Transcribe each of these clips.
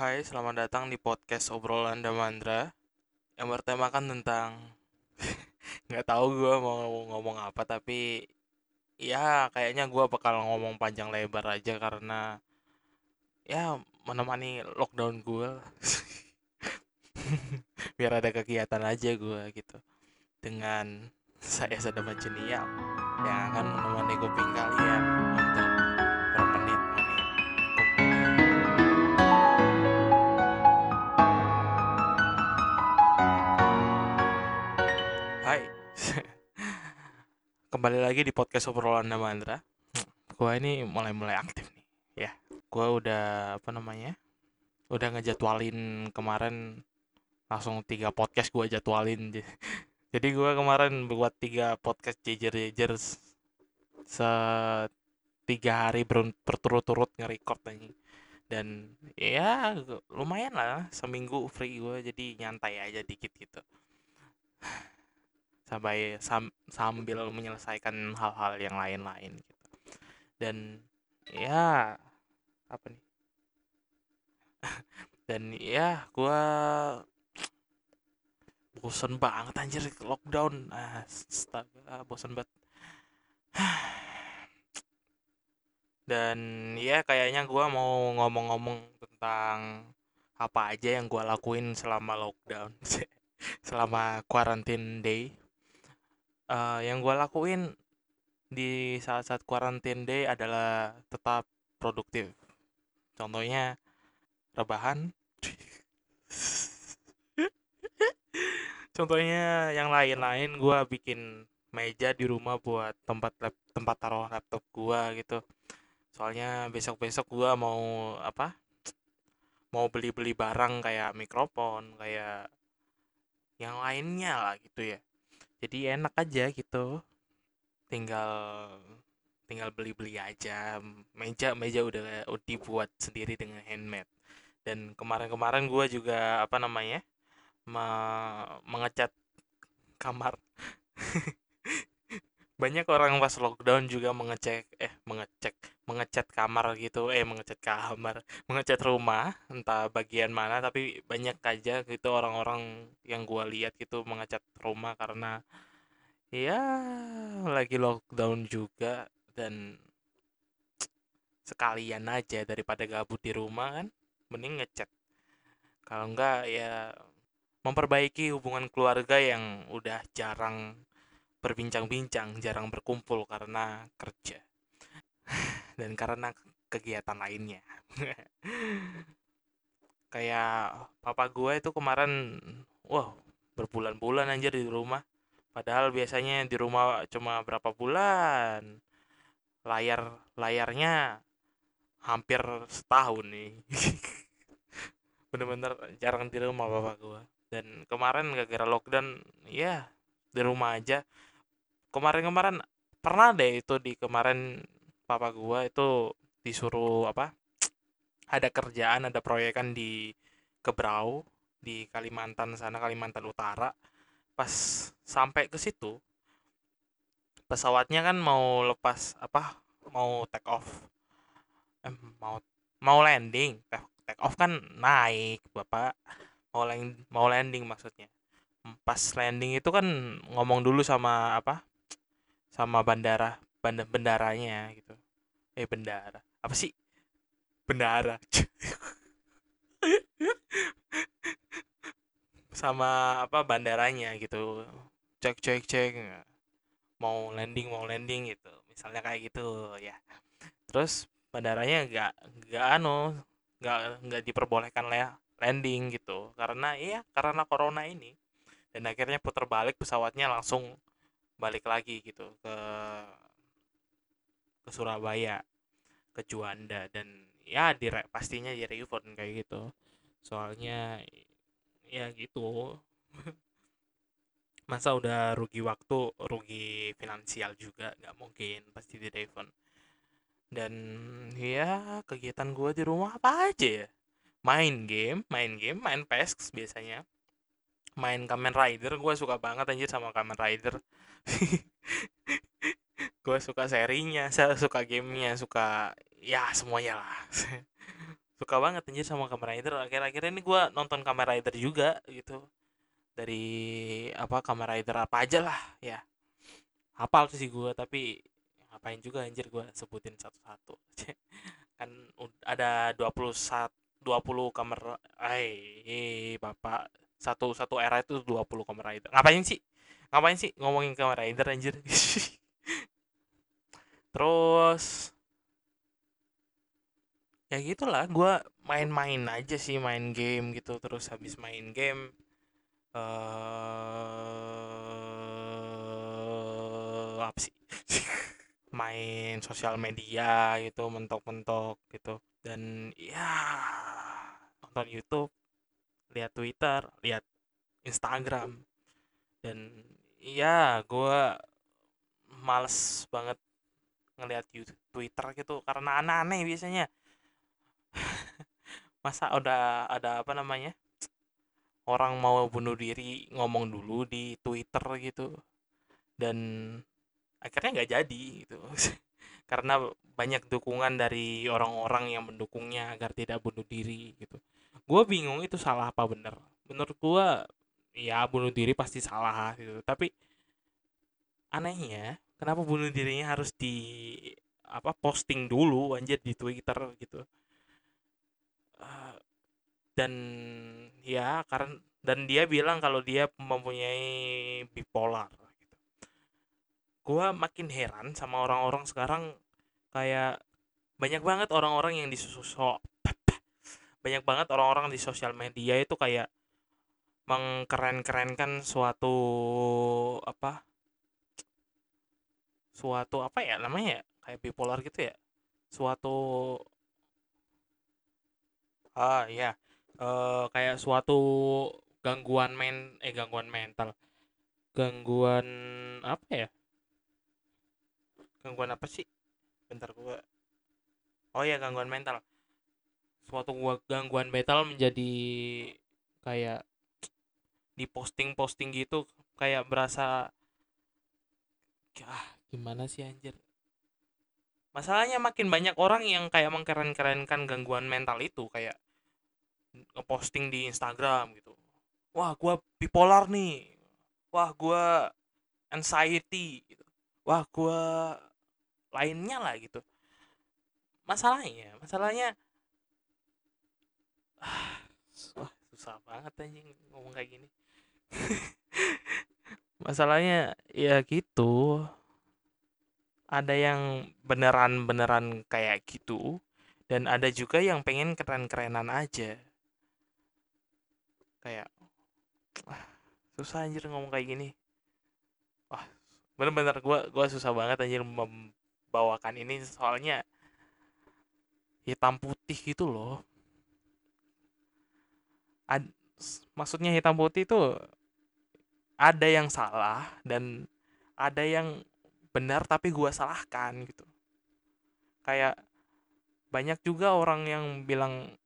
Hai, selamat datang di podcast obrolan Damandra yang bertemakan tentang nggak tahu gue mau ngomong apa tapi ya kayaknya gue bakal ngomong panjang lebar aja karena ya menemani lockdown gue biar ada kegiatan aja gue gitu dengan saya Sadam Jenial yang akan menemani kuping kalian kembali lagi di podcast obrolan Damandra. Gua ini mulai-mulai aktif nih, ya. Gua udah apa namanya? Udah ngejadwalin kemarin langsung tiga podcast gua jadwalin. Jadi gua kemarin buat tiga podcast jejer-jejer se tiga hari berturut-turut nge-record anjing. Dan ya lumayan lah seminggu free gue jadi nyantai aja dikit gitu sampai sam- sambil menyelesaikan hal-hal yang lain-lain gitu. Dan ya apa nih? Dan ya gua bosen banget anjir lockdown. Astaga, bosen banget. Dan ya kayaknya gua mau ngomong-ngomong tentang apa aja yang gua lakuin selama lockdown. selama quarantine day eh, yang gue lakuin di saat-saat quarantine day adalah tetap produktif. Contohnya rebahan. Contohnya yang lain-lain gue bikin meja di rumah buat tempat lap, tempat taruh laptop gue gitu. Soalnya besok-besok gue mau apa? Mau beli-beli barang kayak mikrofon, kayak yang lainnya lah gitu ya jadi enak aja gitu. Tinggal tinggal beli-beli aja. Meja meja udah dibuat sendiri dengan handmade. Dan kemarin-kemarin gua juga apa namanya me- mengecat kamar banyak orang pas lockdown juga mengecek eh mengecek mengecat kamar gitu eh mengecat kamar mengecat rumah entah bagian mana tapi banyak aja gitu orang-orang yang gua lihat gitu mengecat rumah karena ya lagi lockdown juga dan sekalian aja daripada gabut di rumah kan mending ngecat. Kalau enggak ya memperbaiki hubungan keluarga yang udah jarang berbincang-bincang, jarang berkumpul karena kerja dan karena kegiatan lainnya. Kayak papa gue itu kemarin, wah berbulan-bulan anjir di rumah. Padahal biasanya di rumah cuma berapa bulan. Layar layarnya hampir setahun nih. Bener-bener jarang di rumah bapak gue. Dan kemarin gara-gara lockdown, ya di rumah aja. Kemarin-kemarin pernah deh itu di kemarin papa gua itu disuruh apa ada kerjaan ada proyekan di Kebrau di Kalimantan sana Kalimantan Utara. Pas sampai ke situ pesawatnya kan mau lepas apa mau take off. Eh, mau mau landing. Take, off kan naik bapak. Mau land, mau landing maksudnya. Pas landing itu kan ngomong dulu sama apa sama bandara bandar bendaranya gitu. Eh bendara. Apa sih? Bendara. Sama apa bandaranya gitu. Cek cek cek mau landing mau landing gitu. Misalnya kayak gitu ya. Terus bandaranya nggak nggak anu nggak nggak diperbolehkan lah landing gitu. Karena iya karena corona ini. Dan akhirnya putar balik pesawatnya langsung balik lagi gitu ke ke Surabaya ke Juanda dan ya di pastinya di refund kayak gitu. Soalnya ya gitu. Masa udah rugi waktu rugi finansial juga nggak mungkin pasti di refund. Dan ya kegiatan gue di rumah apa aja ya? Main game main game main PES biasanya. Main Kamen Rider gue suka banget anjir sama Kamen Rider gue suka serinya saya suka gamenya suka ya semuanya lah. Suka banget anjir sama Kamen Rider akhir-akhir ini gue nonton Kamen Rider juga gitu. Dari apa Kamen Rider apa aja lah ya. Hafal sih gue tapi ngapain juga anjir gue sebutin satu-satu. Kan ada 21 20 Kamen eh bapak satu satu era itu 20 Kamen Rider ngapain sih ngapain sih ngomongin Kamen Rider anjir? Terus ya gitulah gue main-main aja sih main game gitu. Terus habis main game uh, apa sih? Main sosial media gitu mentok-mentok gitu. Dan ya nonton YouTube lihat Twitter lihat Instagram. Dan ya gue males banget ngelihat Twitter gitu karena aneh-aneh biasanya. Masa udah ada apa namanya? Orang mau bunuh diri ngomong dulu di Twitter gitu. Dan akhirnya nggak jadi gitu. Karena banyak dukungan dari orang-orang yang mendukungnya agar tidak bunuh diri gitu. Gue bingung itu salah apa bener. Menurut gue ya bunuh diri pasti salah gitu tapi anehnya kenapa bunuh dirinya harus di apa posting dulu anjir di Twitter gitu dan ya karena dan dia bilang kalau dia mempunyai bipolar gitu. Gua makin heran sama orang-orang sekarang kayak banyak banget orang-orang yang di banyak banget orang-orang di sosial media itu kayak mengkeren-kerenkan suatu apa suatu apa ya namanya ya kayak bipolar gitu ya suatu ah ya uh, kayak suatu gangguan men eh gangguan mental gangguan apa ya gangguan apa sih? Bentar gua oh ya gangguan mental suatu gua gangguan mental menjadi kayak di posting posting gitu kayak berasa ah gimana sih anjir? Masalahnya makin banyak orang yang kayak mengkeren-kerenkan gangguan mental itu kayak ngeposting di Instagram gitu. Wah gue bipolar nih. Wah gue anxiety gitu. Wah gue lainnya lah gitu. Masalahnya masalahnya ah, wah susah banget anjing ngomong kayak gini masalahnya ya gitu. Ada yang beneran-beneran kayak gitu dan ada juga yang pengen keren-kerenan aja. Kayak ah, susah anjir ngomong kayak gini. Wah bener-bener gue gua susah banget anjir membawakan ini. Soalnya hitam putih gitu loh. Ad, maksudnya hitam putih itu ada yang salah dan ada yang benar tapi gue salahkan gitu. Kayak banyak juga orang yang bilang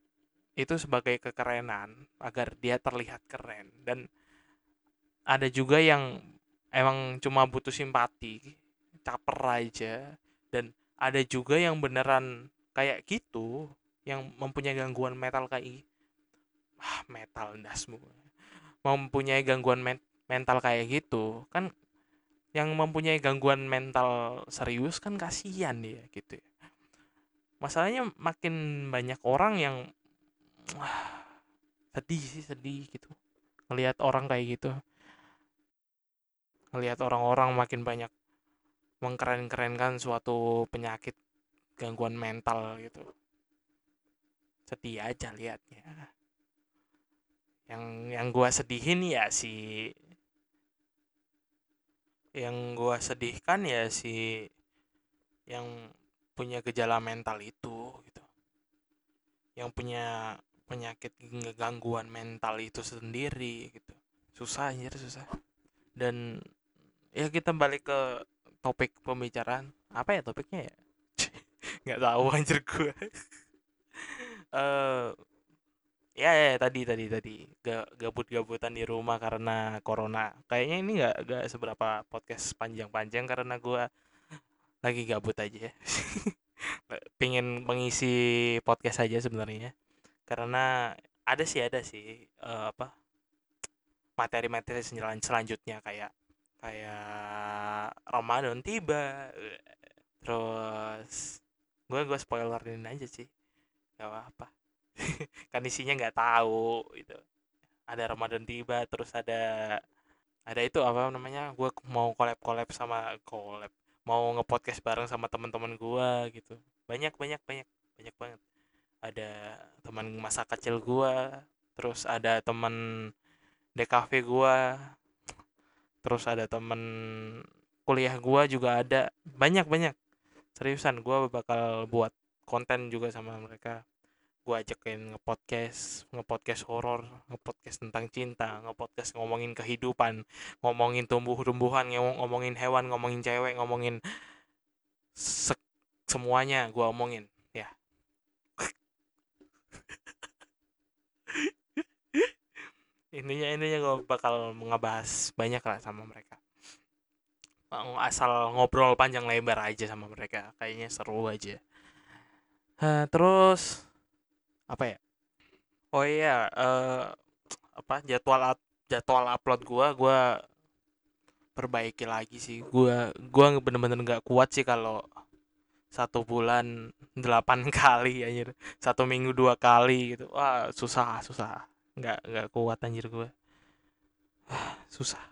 itu sebagai kekerenan agar dia terlihat keren. Dan ada juga yang emang cuma butuh simpati caper aja. Dan ada juga yang beneran kayak gitu yang mempunyai gangguan metal kayak ah metal dasmu mempunyai gangguan men mental kayak gitu kan yang mempunyai gangguan mental serius kan kasihan dia gitu ya. Masalahnya makin banyak orang yang sedih sih sedih gitu. Ngelihat orang kayak gitu. Ngelihat orang-orang makin banyak mengkeren-kerenkan suatu penyakit gangguan mental gitu. Sedih aja liatnya. Yang yang gua sedihin ya si yang gua sedihkan ya si yang punya gejala mental itu gitu. Yang punya penyakit gangguan mental itu sendiri gitu. Susah anjir susah. Dan ya kita balik ke topik pembicaraan. Apa ya topiknya ya? Nggak tahu anjir gue uh, ya, ya tadi tadi tadi. Gabut-gabutan di rumah karena corona. Kayaknya ini nggak nggak seberapa podcast panjang-panjang karena gue lagi gabut aja pingin mengisi podcast saja sebenarnya. Karena ada sih ada sih uh, apa materi-materi selanjutnya. Kayak kayak Ramadan tiba. Terus gue gue spoilerin aja sih. Gak apa apa kan isinya nggak tahu itu ada Ramadan tiba terus ada ada itu apa namanya gue mau collab collab sama collab mau ngepodcast bareng sama teman-teman gue gitu. Banyak banyak banyak banyak banget. Ada teman masa kecil gue terus ada teman DKV gue terus ada teman kuliah gue juga ada. Banyak banyak. Seriusan gue bakal buat konten juga sama mereka gue ajakin ngepodcast ngepodcast horor ngepodcast tentang cinta ngepodcast ngomongin kehidupan ngomongin tumbuh-tumbuhan ngomongin hewan ngomongin cewek ngomongin se semuanya gue omongin ya. Intinya intinya gue bakal ngebahas banyak lah sama mereka. Asal ngobrol panjang lebar aja sama mereka kayaknya seru aja. Uh, terus apa ya? Oh iya uh, apa jadwal jadwal upload gua gua perbaiki lagi sih. Gua gua bener-bener nggak kuat sih kalau satu bulan delapan kali anjir. Satu minggu dua kali gitu. Wah susah susah. Nggak nggak kuat anjir gue susah.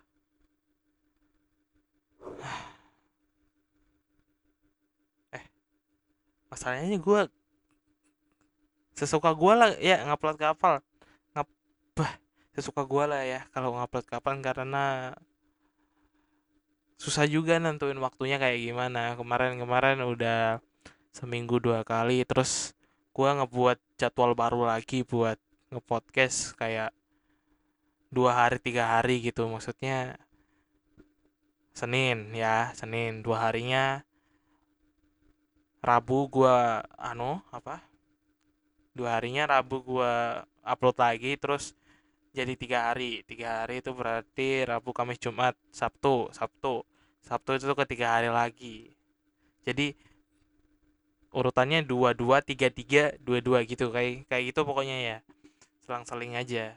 Eh masalahnya gue sesuka gue lah ya ngupload kapal ngap sesuka gue lah ya kalau ngupload kapal karena susah juga nentuin waktunya kayak gimana. Kemarin-kemarin udah seminggu dua kali terus gue ngebuat jadwal baru lagi buat ngepodcast kayak dua hari tiga hari gitu. Maksudnya Senin ya Senin. Dua harinya Rabu gua anu apa dua harinya Rabu gua upload lagi terus jadi tiga hari. Tiga hari itu berarti Rabu Kamis Jumat Sabtu Sabtu. Sabtu itu ketiga hari lagi. Jadi urutannya dua dua tiga tiga dua dua gitu kayak kayak gitu pokoknya ya. Selang-seling aja.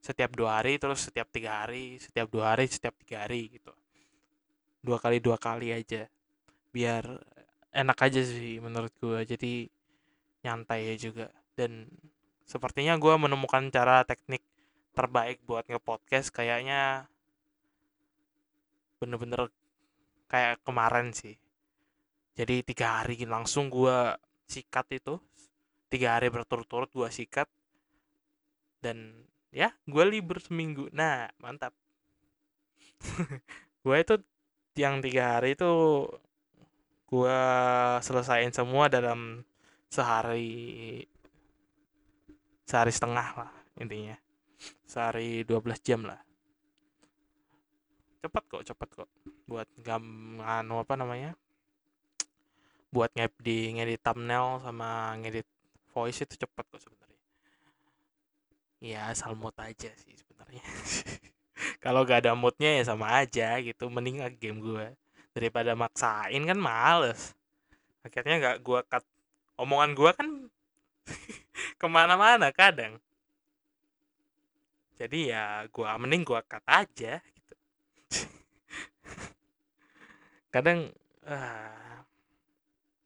Setiap dua hari terus setiap tiga hari setiap dua hari setiap tiga hari gitu. Dua kali dua kali aja. Biar enak aja sih menurut gue jadi nyantai juga. Dan sepertinya gue menemukan cara teknik terbaik buat nge-podcast kayaknya bener-bener kayak kemarin sih. Jadi tiga hari langsung gue sikat itu. Tiga hari berturut-turut gue sikat. Dan ya gue libur seminggu. Nah mantap. Gue itu yang tiga hari itu gue selesaiin semua dalam sehari sehari setengah lah intinya. Sehari 12 jam lah. Cepat kok cepat kok. Buat gam anu apa namanya? Buat ngedit ngedit thumbnail sama ngedit voice itu cepat kok sebenarnya. Ya asal mood aja sih sebenarnya. Kalau gak ada moodnya ya sama aja gitu. Mending game gue daripada maksain kan males. Akhirnya gak gue cut omongan gue kan ke mana-mana kadang. Jadi ya gue mending gue cut aja gitu. Kadang uh,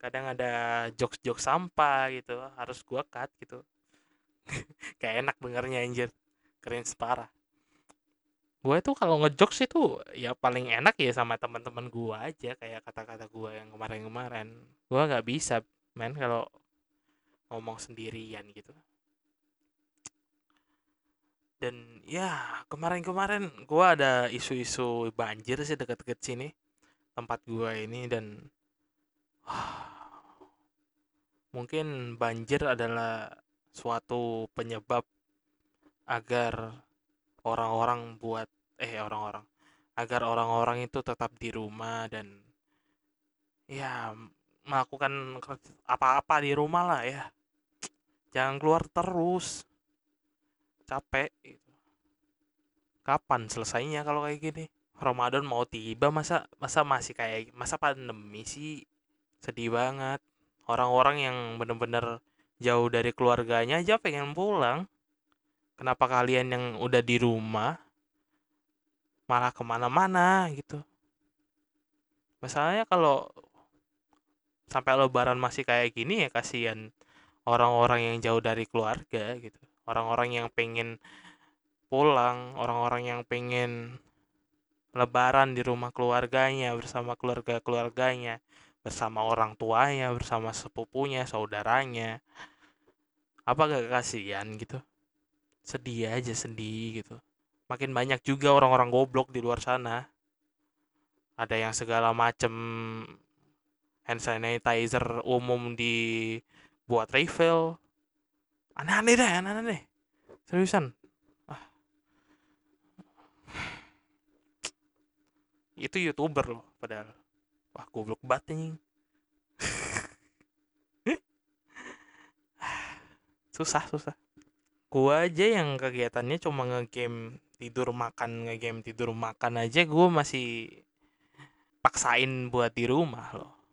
kadang ada jokes-jokes sampah gitu. Harus gue cut gitu. Kayak enak dengarnya anjir. Keren separah gue tuh kalau ngejokes itu ya paling enak ya sama teman-teman gue aja. Kayak kata-kata gue yang kemarin-kemarin. Gue nggak bisa men kalau ngomong sendirian gitu. Dan ya kemarin-kemarin gue ada isu-isu banjir sih deket-deket sini tempat gue ini dan mungkin banjir adalah suatu penyebab agar orang-orang buat eh orang-orang agar orang-orang itu tetap di rumah dan ya melakukan apa-apa di rumah lah ya. Jangan keluar terus. Capek gitu. kapan selesainya kalau kayak gini? Ramadan mau tiba masa masa masih kayak masa pandemi sih? Sedih banget. Orang-orang yang bener-bener jauh dari keluarganya aja pengen pulang. Kenapa kalian yang udah di rumah malah ke mana-mana gitu? Masalahnya kalau sampai lebaran masih kayak gini ya kasihan orang-orang yang jauh dari keluarga gitu. Orang-orang yang pengen pulang orang-orang yang pengen lebaran di rumah keluarganya bersama keluarga-keluarganya bersama orang tuanya bersama sepupunya saudaranya. Apa gak kasihan gitu? Sedih aja sedih gitu. Makin banyak juga orang-orang goblok di luar sana. Ada yang segala macem hand sanitizer umum di buat refill. Aneh-aneh deh aneh-aneh. Seriusan. Ah. itu youtuber loh padahal. Wah goblok banget nih susah susah. Gua aja yang kegiatannya cuma ngegame tidur makan ngegame tidur makan aja. Gua masih paksain buat di rumah loh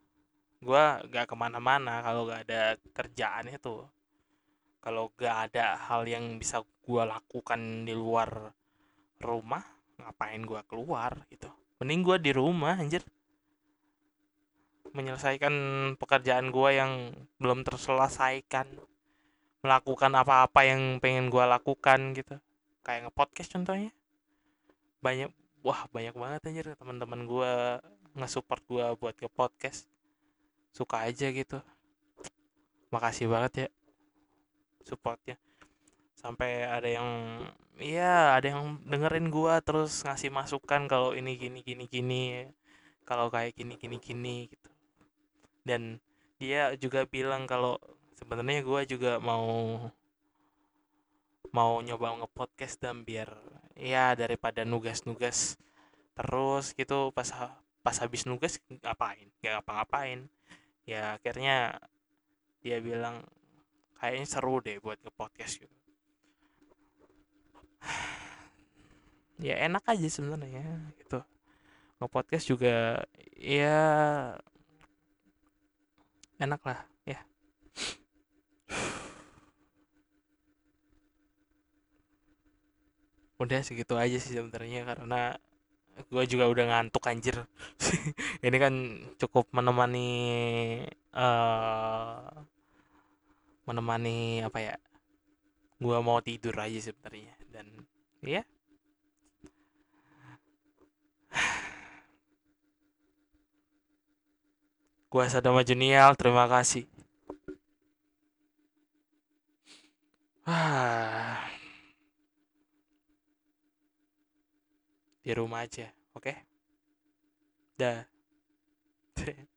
gua gak ke mana-mana kalau gak ada kerjaan itu. Kalau gak ada hal yang bisa gua lakukan di luar rumah ngapain gua keluar gitu? Mending gua di rumah anjir. Menyelesaikan pekerjaan gue yang belum terselesaikan. Melakukan apa-apa yang pengen gue lakukan gitu. Kayak nge-podcast contohnya. Banyak wah banyak banget anjir teman-teman gue nge-support gue buat ke podcast suka aja gitu. Makasih banget ya supportnya. Sampai ada yang iya ada yang dengerin gue terus ngasih masukan kalau ini gini gini gini kalau kayak gini gini gini gitu. Dan dia juga bilang kalau sebenarnya gue juga mau mau nyoba nge-podcast dan biar ya daripada nugas-nugas terus gitu. Pas pas habis nugas ngapain? Nggak ngapa-ngapain ya akhirnya dia bilang kayaknya seru deh buat nge-podcast gitu. Ya enak aja sebenarnya gitu. Nge-podcast juga ya enak lah ya. Udah segitu aja sih sebenarnya karena gue juga udah ngantuk anjir ini kan cukup menemani uh, menemani apa ya gue mau tidur aja sebenarnya dan ya Gua Sadama Junial, terima kasih. Ah. Di rumah aja, oke? Okay? Dah.